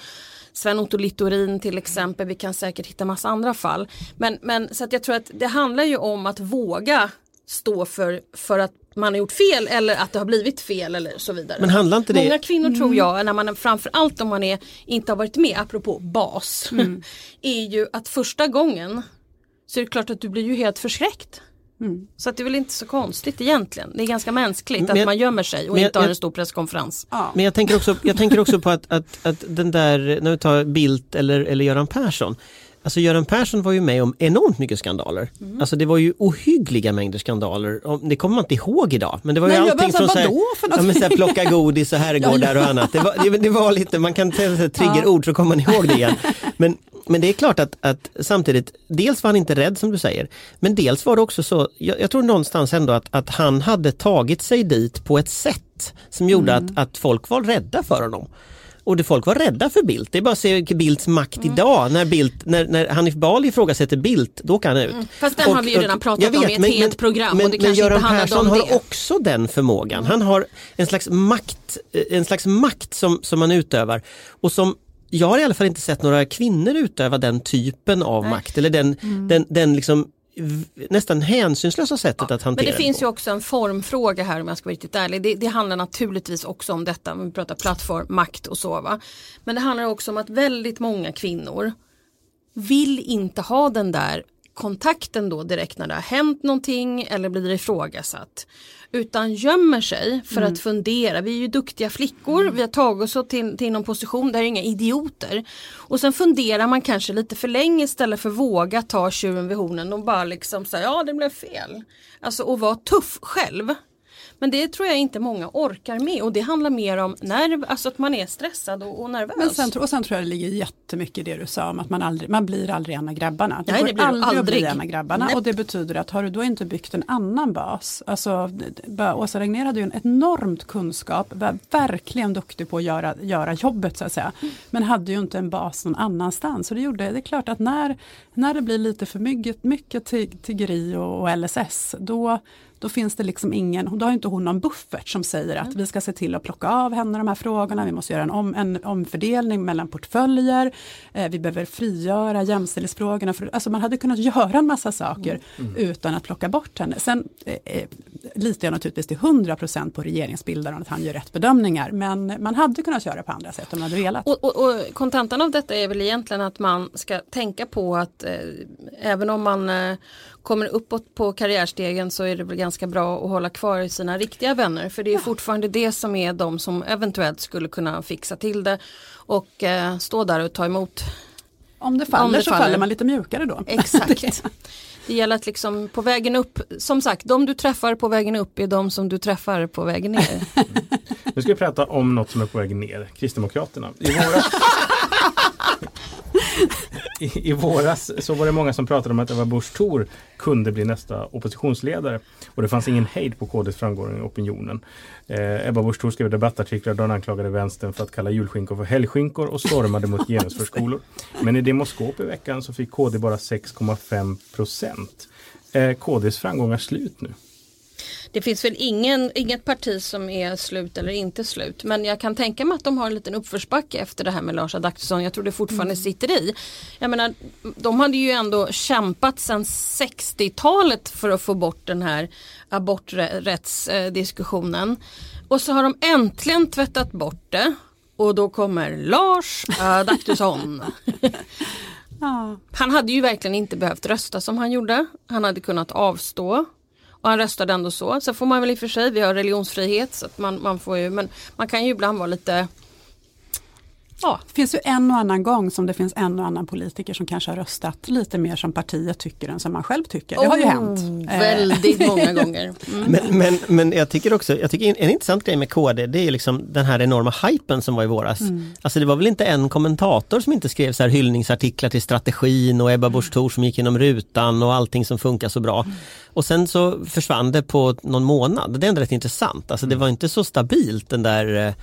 Sven-Otto Littorin till exempel, vi kan säkert hitta massa andra fall. Men, men så att jag tror att det handlar ju om att våga stå för, för att man har gjort fel eller att det har blivit fel eller så vidare. Men handlar inte det- Många kvinnor tror jag, när man, framförallt om man är, inte har varit med, apropå bas, är ju att första gången så är det klart att du blir ju helt förskräckt. Så att det är väl inte så konstigt egentligen. Det är ganska mänskligt Men att man gömmer sig och men inte har jag- en stor presskonferens. Men jag tänker också, jag tänker också på att, att, att den där, när vi tar Bildt eller, eller Göran Persson. Alltså Göran Persson var ju med om enormt mycket skandaler. Mm. Alltså det var ju ohyggliga mängder skandaler. Det kommer man inte ihåg idag. Men det var ju Nej, allting från så här, så här, vadå för ja, men så här, plocka godis och herrgårdar och annat. Det var, det, det var lite, man kan säga triggerord så kommer man ihåg det igen. Men, men det är klart att, att samtidigt, dels var han inte rädd som du säger. Men dels var det också så, jag, jag tror någonstans ändå att, att han hade tagit sig dit på ett sätt som gjorde att, att folk var rädda för honom. Och det folk var rädda för Bildt. Det är bara att se Bildts makt idag. När, Bildt, när, när Hanif Bali ifrågasätter Bildt, då kan han ut. Fast den har vi ju redan pratat jag om i ett helt program Men, och det men kanske inte Göran handlade Persson har det. också den förmågan. Han har en slags makt, eh, en slags makt som, som man utövar och som jag har i alla fall inte sett några kvinnor utöva den typen av makt eller den, Mm. den, den liksom nästan hänsynslösa sättet att hantera Men det finns på. ju också en formfråga här om jag ska vara riktigt ärlig. Det, det handlar naturligtvis också om detta, om vi pratar plattform, makt och så. Va? Men det handlar också om att väldigt många kvinnor vill inte ha den där kontakten då direkt när det har hänt någonting eller blir ifrågasatt. Utan gömmer sig för Mm. att fundera. Vi är ju duktiga flickor, vi har tagit oss till, till någon position, där är inga idioter. Och sen funderar man kanske lite för länge istället för våga ta tjuren vid hornen och bara liksom säga ja det blev fel. Alltså och vara tuff själv. Men det tror jag inte många orkar med och det handlar mer om nerv, alltså att man är stressad och, och nervös. Men sen, och sen tror jag det ligger jättemycket i det du sa om att man, aldrig, man blir aldrig en av grabbarna. Nej, går det blir du aldrig att aldrig. bli en av grabbarna Nej. och det betyder att har du då inte byggt en annan bas, alltså bara Åsa Regnér hade ju en enormt kunskap, var verkligen duktig på att göra, göra jobbet så att säga, men hade ju inte en bas någon annanstans. Så det gjorde, det är klart att när, när det blir lite för mycket, mycket tiggeri och, och LSS, då då finns det liksom ingen, då har inte hon någon buffert som säger att vi ska se till att plocka av henne de här frågorna, vi måste göra en, om, en omfördelning mellan portföljer, eh, vi behöver frigöra jämställdhetsfrågorna. För, alltså man hade kunnat göra en massa saker utan att plocka bort henne. Sen eh, eh, litar jag naturligtvis till 100% på regeringsbildaren att han gör rätt bedömningar, men man hade kunnat göra på andra sätt om man hade velat. Och, och, och kontentan av detta är väl egentligen att man ska tänka på att eh, även om man eh, kommer uppåt på karriärstegen så är det väl ganska bra att hålla kvar sina riktiga vänner. För det är fortfarande det som är de som eventuellt skulle kunna fixa till det och eh, stå där och ta emot. Om det faller om det så faller. faller man lite mjukare då. Exakt. Det gäller att liksom på vägen upp, som sagt, de du träffar på vägen upp är de som du träffar på vägen ner. Nu ska vi prata om något som är på väg ner, Kristdemokraterna. I våras, i, I våras så var det många som pratade om att Ebba Busch Thor kunde bli nästa oppositionsledare. Och det fanns ingen hejd på KDs framgång i opinionen. Eh, Ebba Busch Thor skrev debattartiklar där hon anklagade vänstern för att kalla julskinkor för helgskinkor och stormade mot genusförskolor. Men i Demoskop i veckan så fick KD bara 6,5 procent. Eh, KDs framgångar slut nu? Det finns väl ingen, inget parti som är slut eller inte slut. Men jag kan tänka mig att de har en liten uppförsbacke efter det här med Lars Adaktusson. Jag tror det fortfarande sitter i. Jag menar, de hade ju ändå kämpat sedan 60-talet för att få bort den här aborträttsdiskussionen. Och så har de äntligen tvättat bort det. Och då kommer Lars Adaktusson. Han hade ju verkligen inte behövt rösta som han gjorde. Han hade kunnat avstå. Och han röstade ändå så. Sen får man väl i och för sig, vi har religionsfrihet så att man, man får ju, men man kan ju ibland vara lite Ja, Det finns ju en och annan gång som det finns en och annan politiker som kanske har röstat lite mer som partiet tycker än som man själv tycker. Det har ju Oh, hänt. Eh, väldigt många gånger. Mm. Men, men, men jag tycker också, jag tycker en, en intressant grej med KD det är liksom den här enorma hypen som var i våras. Alltså det var väl inte en kommentator som inte skrev så här hyllningsartiklar till strategin och Ebba Busch Thor som gick genom rutan och allting som funkar så bra. Och sen så försvann det på någon månad. Det är ändå rätt intressant. Alltså det var inte så stabilt den där eh,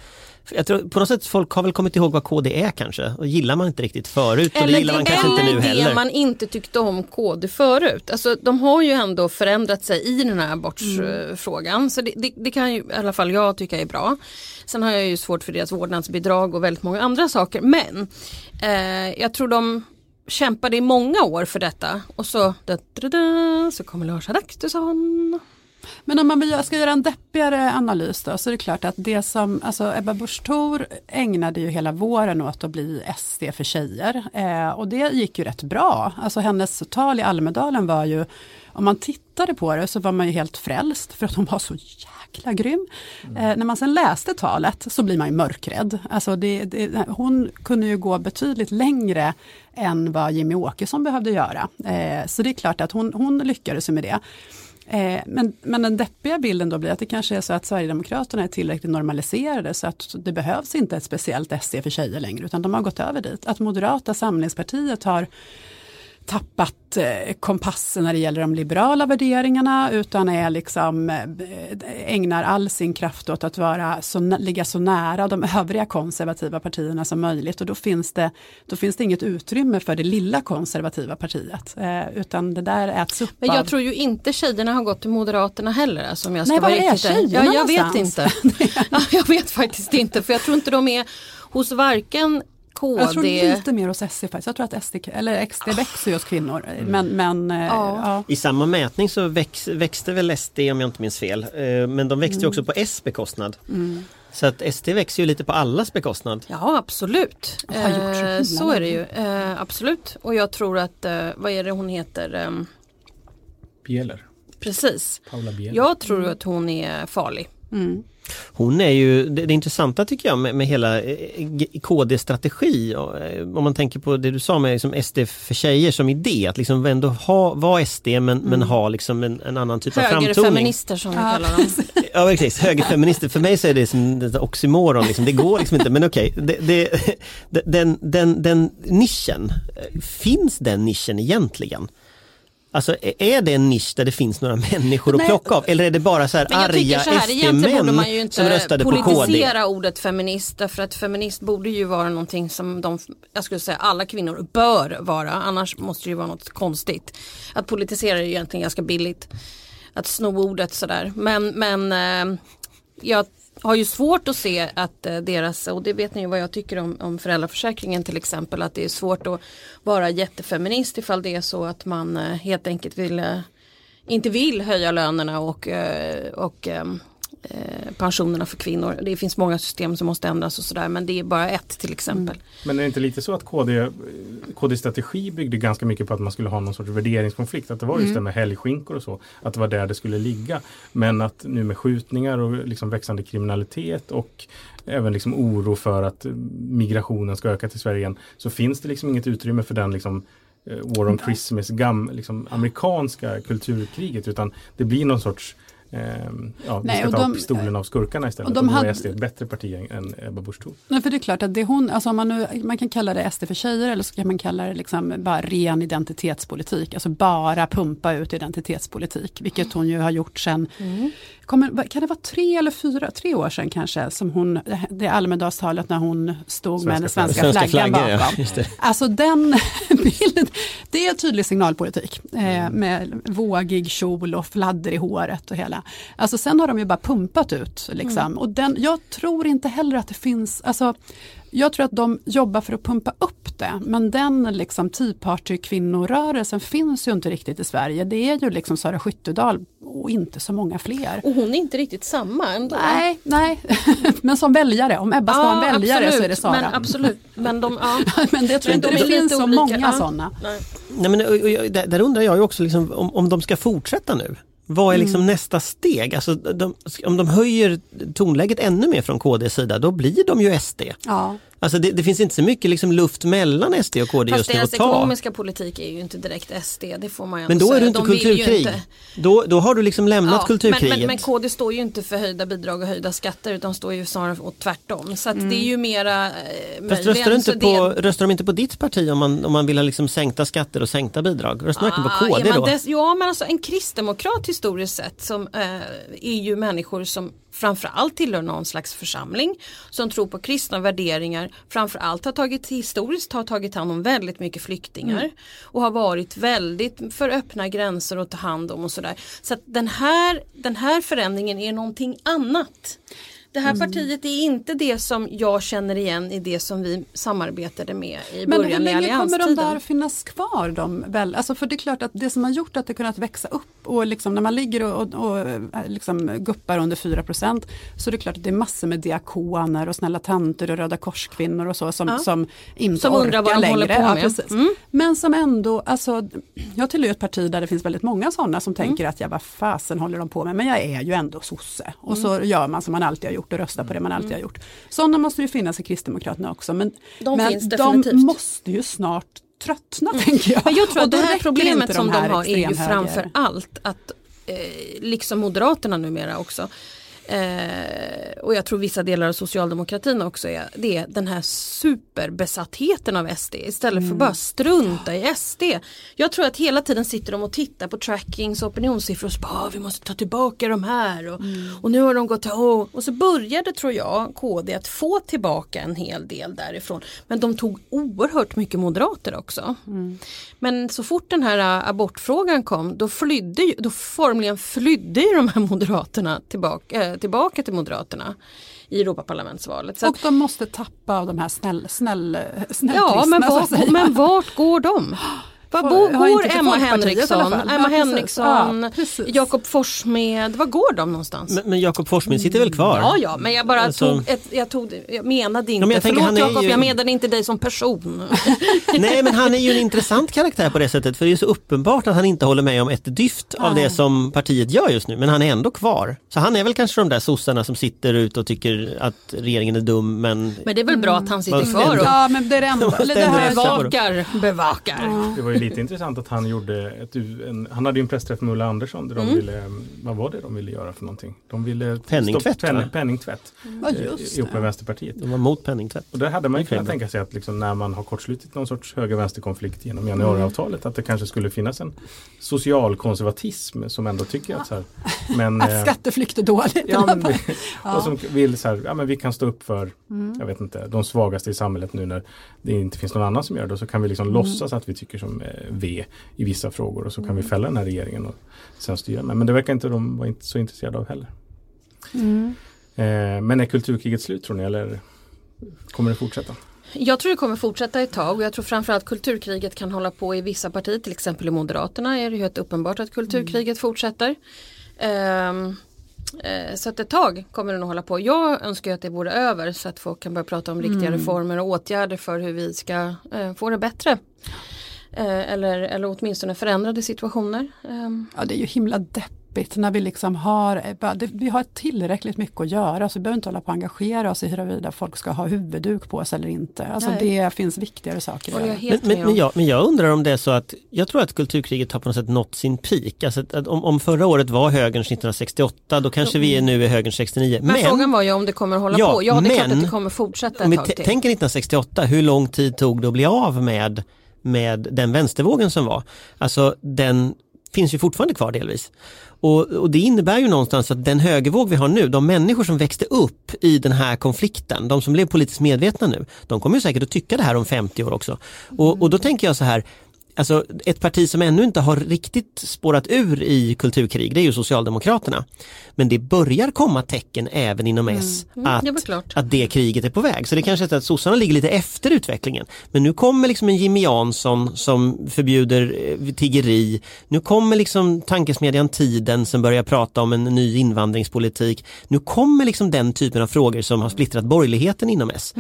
jag tror, på något sätt folk har väl kommit ihåg vad KD är kanske och gillar man inte riktigt förut och det gillar man kanske inte nu eller heller. det man inte tyckte om KD förut. Alltså, de har ju ändå förändrat sig i den här abortfrågan. Så det, det, det kan ju i alla fall jag tycka är bra. Sen har jag ju svårt för deras vårdnadsbidrag och väldigt många andra saker. Men eh, jag tror de kämpade i många år för detta. Och så, da, da, da, så kommer Lars Adaktusson. Men om man ska göra en deppigare analys då, så är det klart att det som, alltså Ebba Busch Thor ägnade ju hela våren åt att bli SD för tjejer. Eh, och det gick ju rätt bra. Alltså hennes tal i Almedalen var ju, om man tittade på det så var man ju helt frälst för att hon var så jäkla grym. Eh, när man sen läste talet så blir man ju mörkrädd. Alltså det, det, hon kunde ju gå betydligt längre än vad Jimmy Åkesson behövde göra. Eh, så det är klart att hon, hon lyckades med det. Eh, men, men den deppiga bilden då blir att det kanske är så att Sverigedemokraterna är tillräckligt normaliserade så att det behövs inte ett speciellt SD för tjejer längre utan de har gått över dit. Att Moderata samlingspartiet har tappat eh, kompassen när det gäller de liberala värderingarna utan är liksom, eh, ägnar all sin kraft åt att vara så, ligga så nära de övriga konservativa partierna som möjligt och då finns det, då finns det inget utrymme för det lilla konservativa partiet eh, utan det där äts upp Men av jag tror ju inte tjejerna har gått till Moderaterna heller. Alltså, om jag ska Nej, vara var är riktigt tjejerna ja, Jag vet någonstans? inte. ja, jag vet faktiskt inte för jag tror inte de är hos varken KD. Jag tror lite mer hos SD faktiskt. Jag tror att SD, eller XD växer ju hos kvinnor. Men, men eh, Ja. ja. I samma mätning så väx, växte väl SD om jag inte minns fel. Eh, Men de växte ju också på S bekostnad. Så att SD växer ju lite på allas bekostnad. Ja absolut. Eh, så är det ju. Eh, absolut. Och jag tror att, eh, vad är det hon heter? Ehm, Bieler. precis. Paula Bieler. Jag tror att hon är farlig. Mm. Hon är ju, det, det intressanta tycker jag med, med hela eh, KD-strategi, och, eh, om man tänker på det du sa med liksom SD för tjejer som idé, att liksom ändå ha, vara SD men, men ha liksom en, en annan typ av framtoning. Högerfeminister som vi Ja, kallar dem. Ja precis, högerfeminister. För mig så är det som ett oxymoron, liksom. det går liksom inte. Men okej, det, det, den, den, den nischen, finns den nischen egentligen? Alltså är- det en nisch där det finns några människor att Nej. plocka av? Eller är det bara så här Men jag arga så här, egentligen borde man ju inte röstade på KD? politisera ordet feminist därför att feminist borde ju vara någonting som de, jag skulle säga alla kvinnor bör vara annars måste det ju vara något konstigt. Att politisera är ju egentligen ganska billigt. Att sno ordet sådär men, men eh, jag har ju svårt att se att eh, deras, och det vet ni ju vad jag tycker om, om föräldraförsäkringen till exempel, att det är svårt att vara jättefeminist ifall det är så att man eh, helt enkelt vill eh, inte vill höja lönerna och, och ehm, pensionerna för kvinnor. Det finns många system som måste ändras och sådär men det är bara ett till exempel. Mm. Men är det inte lite så att KD, KDs strategi byggde ganska mycket på att man skulle ha någon sorts värderingskonflikt? Att det var just det med helgskinkor och så. Att det var där det skulle ligga. Men att nu med skjutningar och liksom växande kriminalitet och även liksom oro för att migrationen ska öka till Sverige igen. Så finns det liksom inget utrymme för den liksom eh, War on Christmas, gam, liksom amerikanska kulturkriget. Utan det blir någon sorts ja, Nej, vi ska och ta de- pistolen av skurkarna istället. och Och, de då hade- är SD ett bättre parti än- än Ebba Busch. Nej, för det är klart att det hon, alltså man, nu, man kan kalla det SD för tjejer eller så kan man kalla det liksom bara ren identitetspolitik. Alltså bara pumpa ut identitetspolitik. Vilket hon ju har gjort sen, kommer, kan det vara tre eller fyra, tre år sedan kanske som hon, det Almedalstalet när hon stod med den Svenska svenska, Svenska flaggan ja, bakom. det. Alltså den bilden, det är tydlig signalpolitik eh, med vågig kjol och fladder i håret och hela. Alltså sen har de ju bara pumpat ut liksom. och den, jag tror inte heller att det finns, alltså jag tror att de jobbar för att pumpa upp det, men den liksom Tea Party-kvinnorörelsen finns ju inte riktigt i Sverige. Det är ju liksom Sara Skyttedal och inte så många fler. Och hon är inte riktigt samma ändå. Nej, nej. men som väljare, om Ebba ska vara en väljare så är det Sara. Men absolut, men de, ja. men det tror jag Men inte de det finns så olika, många ja. sådana. Nej. Nej, men, och, och, där undrar jag ju också liksom, om, om de ska fortsätta nu. Vad är Mm. liksom nästa steg? Alltså, de, om de höjer tonläget ännu mer från KDs sida, då blir de ju SD. Ja. Alltså det, det finns inte så mycket liksom luft mellan SD och KD Fast just nu att ta. ekonomiska politik är ju inte direkt SD, det får man ju Men då är säga. du inte De kulturkrig. inte- Då, då har du liksom lämnat Ja, men, kulturkriget. men, men KD står ju inte för höjda bidrag och höjda skatter utan står ju snarare åt tvärtom. Så att det är ju mera eh, Fast röstar, inte på, det- röstar de inte på ditt parti om man, om man vill ha liksom sänkta skatter och sänkta bidrag? Röstar man inte på Ah, KD är då? dess- ja men alltså en kristdemokrat historiskt sett som eh, är ju människor som framförallt tillhör någon slags församling som tror på kristna värderingar framförallt har tagit historiskt har tagit hand om väldigt mycket flyktingar Mm. och har varit väldigt för öppna gränser att ta hand om och sådär. Så att den här, den här förändringen är någonting annat. Det Mm. här partiet är inte det som jag känner igen i det som vi samarbetade med i Men hur början i länge kommer de allianstiden. där finnas kvar? De väl? Alltså för det är klart att det som har gjort att det kunnat växa upp och liksom när man ligger och, och, och eh, liksom guppar under 4% så är det klart att det är massor med diakoner och snälla tanter och Röda korskvinnor och så som, Ja. som inte Som orkar vad de längre. på Ja, med. precis. Mm. Men som ändå, alltså, jag tillhör ett parti där det finns väldigt många sådana Mm. som tänker att ja, vad fasen håller de på med? Men jag är ju ändå sosse. Och så Mm. gör man som man alltid har gjort och röstar på det man alltid har gjort. Sådana måste ju finnas i Kristdemokraterna också. Men, De men de måste ju snart tröttna tänker jag. Men jag tror Och att det här problemet inte som de, har är ju framför allt att eh, liksom Moderaterna numera också eh, och jag tror vissa delar av socialdemokratin också är det är den här superbesattheten av SD istället Mm. för bara strunta i SD. Jag tror att hela tiden sitter de och tittar på trackings och opinionssiffror och så bara "Ah, vi måste ta tillbaka de här och, Mm. och nu har de gått oh. och så började tror jag KD att få tillbaka en hel del därifrån men de tog oerhört mycket moderater också. Men så fort den här ä, abortfrågan kom då flydde då formligen flydde de här moderaterna tillbaka, äh, tillbaka till moderaterna i Europaparlamentsvalet. Så Och de måste tappa av de här snäll, snäll, ja snällkristna men, så att var, säga. men vart går de? Var Får- bo, har går inte till Emma Henriksson. Emma Ja. Henriksson Ja. Jakob Forssmed, var går de någonstans? Men, men Jakob Forssmed sitter väl kvar? Ja, ja, men jag bara Alltså- tog, ett, jag tog jag menade inte, men jag tänker, förlåt Jakob, ju- jag menade inte dig som person. Nej men han är ju en intressant karaktär på det sättet för det är så uppenbart att han inte håller med om ett dyft av det som partiet gör just nu men han är ändå kvar. Så han är väl kanske de där sossarna som sitter ut och tycker att regeringen är dum men Men det är väl bra att han sitter Vad kvar och Ja men det är det enda. Eller det här, bevakar, bevakar. Lite intressant att han gjorde ett, en, han hade ju en pressträff med Ulla Andersson där de Mm. ville, vad var det de ville göra för någonting? De ville Penningtvätt, penning, penningtvätt Ja, eh, just ihop med. Vänsterpartiet. de var mot penningtvätt. Och där hade man ju kunnat tänka sig att liksom när man har kortslutit någon sorts höger-vänster-konflikt genom januariavtalet att det kanske skulle finnas en socialkonservatism som ändå tycker att så här, men, att eh, skatteflykt är dåligt. Ja, men, vi- Ja. och som vill så här, ja men vi kan stå upp för, jag vet inte, de svagaste i samhället nu när det inte finns någon annan som gör det. Och så kan vi liksom låtsas att vi tycker som V i vissa frågor och så kan vi fälla den här regeringen och sen styra med. Men det verkar inte de vara inte så intresserade av heller. Eh, men är kulturkriget slut tror ni eller kommer det fortsätta? Jag tror det kommer fortsätta ett tag och jag tror framförallt kulturkriget kan hålla på i vissa partier, till exempel i Moderaterna är det ju helt uppenbart att kulturkriget fortsätter. Ehm, eh, så att ett tag kommer det nog hålla på. Jag önskar att det vore över så att folk kan börja prata om riktiga reformer och åtgärder för hur vi ska eh, få det bättre. Eh, eller, eller åtminstone förändrade situationer. Ehm, Ja, det är ju himla deppigt när vi liksom har, eh, det- vi har tillräckligt mycket att göra så vi behöver inte hålla på att engagera oss i huruvida folk ska ha huvudduk på sig eller inte. Alltså Nej. det finns viktigare saker jag Men, men, men, jag, men jag undrar om det är så att jag tror att kulturkriget har på något sätt nått sin peak. Alltså att, att om, om förra året var högerns 1968 då kanske vi är nu i högerns 69. Men, frågan var ju om det kommer hålla Ja, på. Ja det är klart men- att det kommer fortsätta ett tag till. tänker 1968, hur lång tid tog det att bli av med, med den vänstervågen som var? Alltså den finns ju fortfarande kvar delvis. Och, och det innebär ju någonstans att den högervåg vi har nu, de människor som växte upp i den här konflikten, de som blev politiskt medvetna nu, de kommer ju säkert att tycka det här om 50 år också. Och, och då tänker jag så här, Alltså ett parti som ännu inte har riktigt spårat ur i kulturkrig, det är ju Socialdemokraterna. Men det börjar komma tecken även inom S att, det var klart. att det kriget är på väg. Så det kanske är så att sossarna ligger lite efter utvecklingen. Men nu kommer liksom en Jimmy Jansson som förbjuder eh, tiggeri. Nu kommer liksom tankesmedjan Tiden som börjar prata om en ny invandringspolitik. Nu kommer liksom den typen av frågor som har splittrat borgerligheten inom S.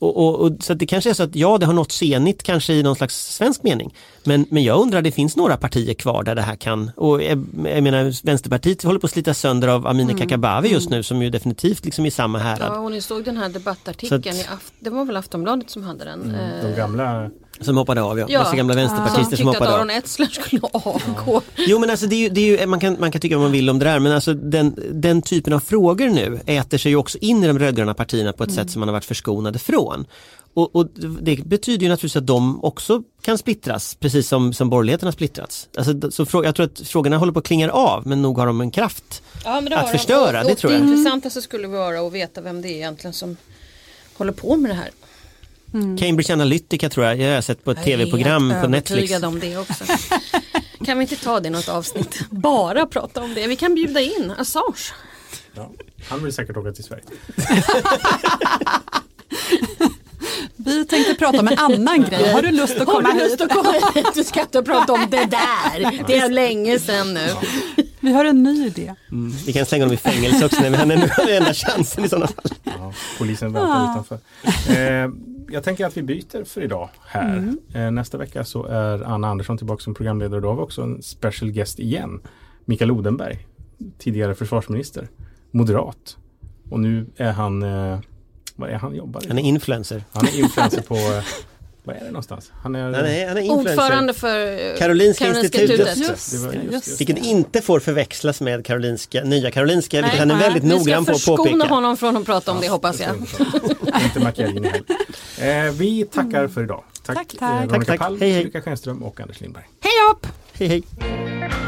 Och, och, och, så att det kanske är så att ja, det har nått senigt kanske i någon slags svensk mening. Men, men jag undrar, det finns några partier kvar där det här kan, och jag, jag menar Vänsterpartiet håller på att slita sönder av Amineh Kakabaveh just nu som ju definitivt liksom i samma härad. Ja, och ni såg den här debattartikeln, att- i Aft- det var väl Aftonbladet som hade den. De eh, gamla Som hoppade av ja, Ja. massa gamla som vänsterpartister som tyckte att hoppade av. Aron Etzler skulle avgå. Jo men alltså det är ju, det är ju, man, kan, man kan tycka vad man vill om det där men alltså den, den typen av frågor nu äter sig ju också in i de rödgröna partierna på ett sätt som man har varit förskonade från. Och, och det betyder ju naturligtvis att de också kan splittras precis som, som borgerligheten har splittrats. Alltså, så frå, jag tror att frågorna håller på att klinga av men nog har de en kraft. Ja, det Att de. förstöra, och, det och tror jag. Det intressantaste skulle vara att veta vem det är egentligen som håller på med det här. Cambridge Analytica tror jag, jag har sett på ett tv-program Jag är på Netflix. övertygad om det också. kan vi inte ta det i något avsnitt? Bara prata om det. Vi kan bjuda in Assange. Ja, han vill säkert åka till Sverige. Vi tänkte prata om en annan grej. Har du lust att komma Har du hit? lust att komma hit? Du ska inte prata om det där. Det är länge sedan nu. Vi har en ny idé. Mm. Vi kan slänga dem i fängelse också när vi han är nu har enda chansen i sådana fall. Ja, polisen väntar utanför. Eh, jag tänker att vi byter för idag här. Eh, nästa vecka så är Anna Andersson tillbaka som programledare. Då har vi också en special guest igen. Mikael Odenberg, tidigare försvarsminister, moderat. Och nu är han, eh, vad är han jobbar i? Han är influencer. Han är influencer på, eh, vad är det någonstans? Han är, Han är, han är. Ordförande för eh, Karolinska institutet. Just det, Just det var det, just, just just. Vilket inte får förväxlas med Karolinska, Nya Karolinska, vilket Nej, han är väldigt Vi ska noggrann på att förskona påpeka. honom från att prata om det hoppas jag. Inte. Eh, vi tackar för idag. Tack, Tack, tack. eh, Tack, Veronica tack. Palm, Hej, hej. Ulrika Schenström och Anders Lindberg. Hej upp! Hej hej.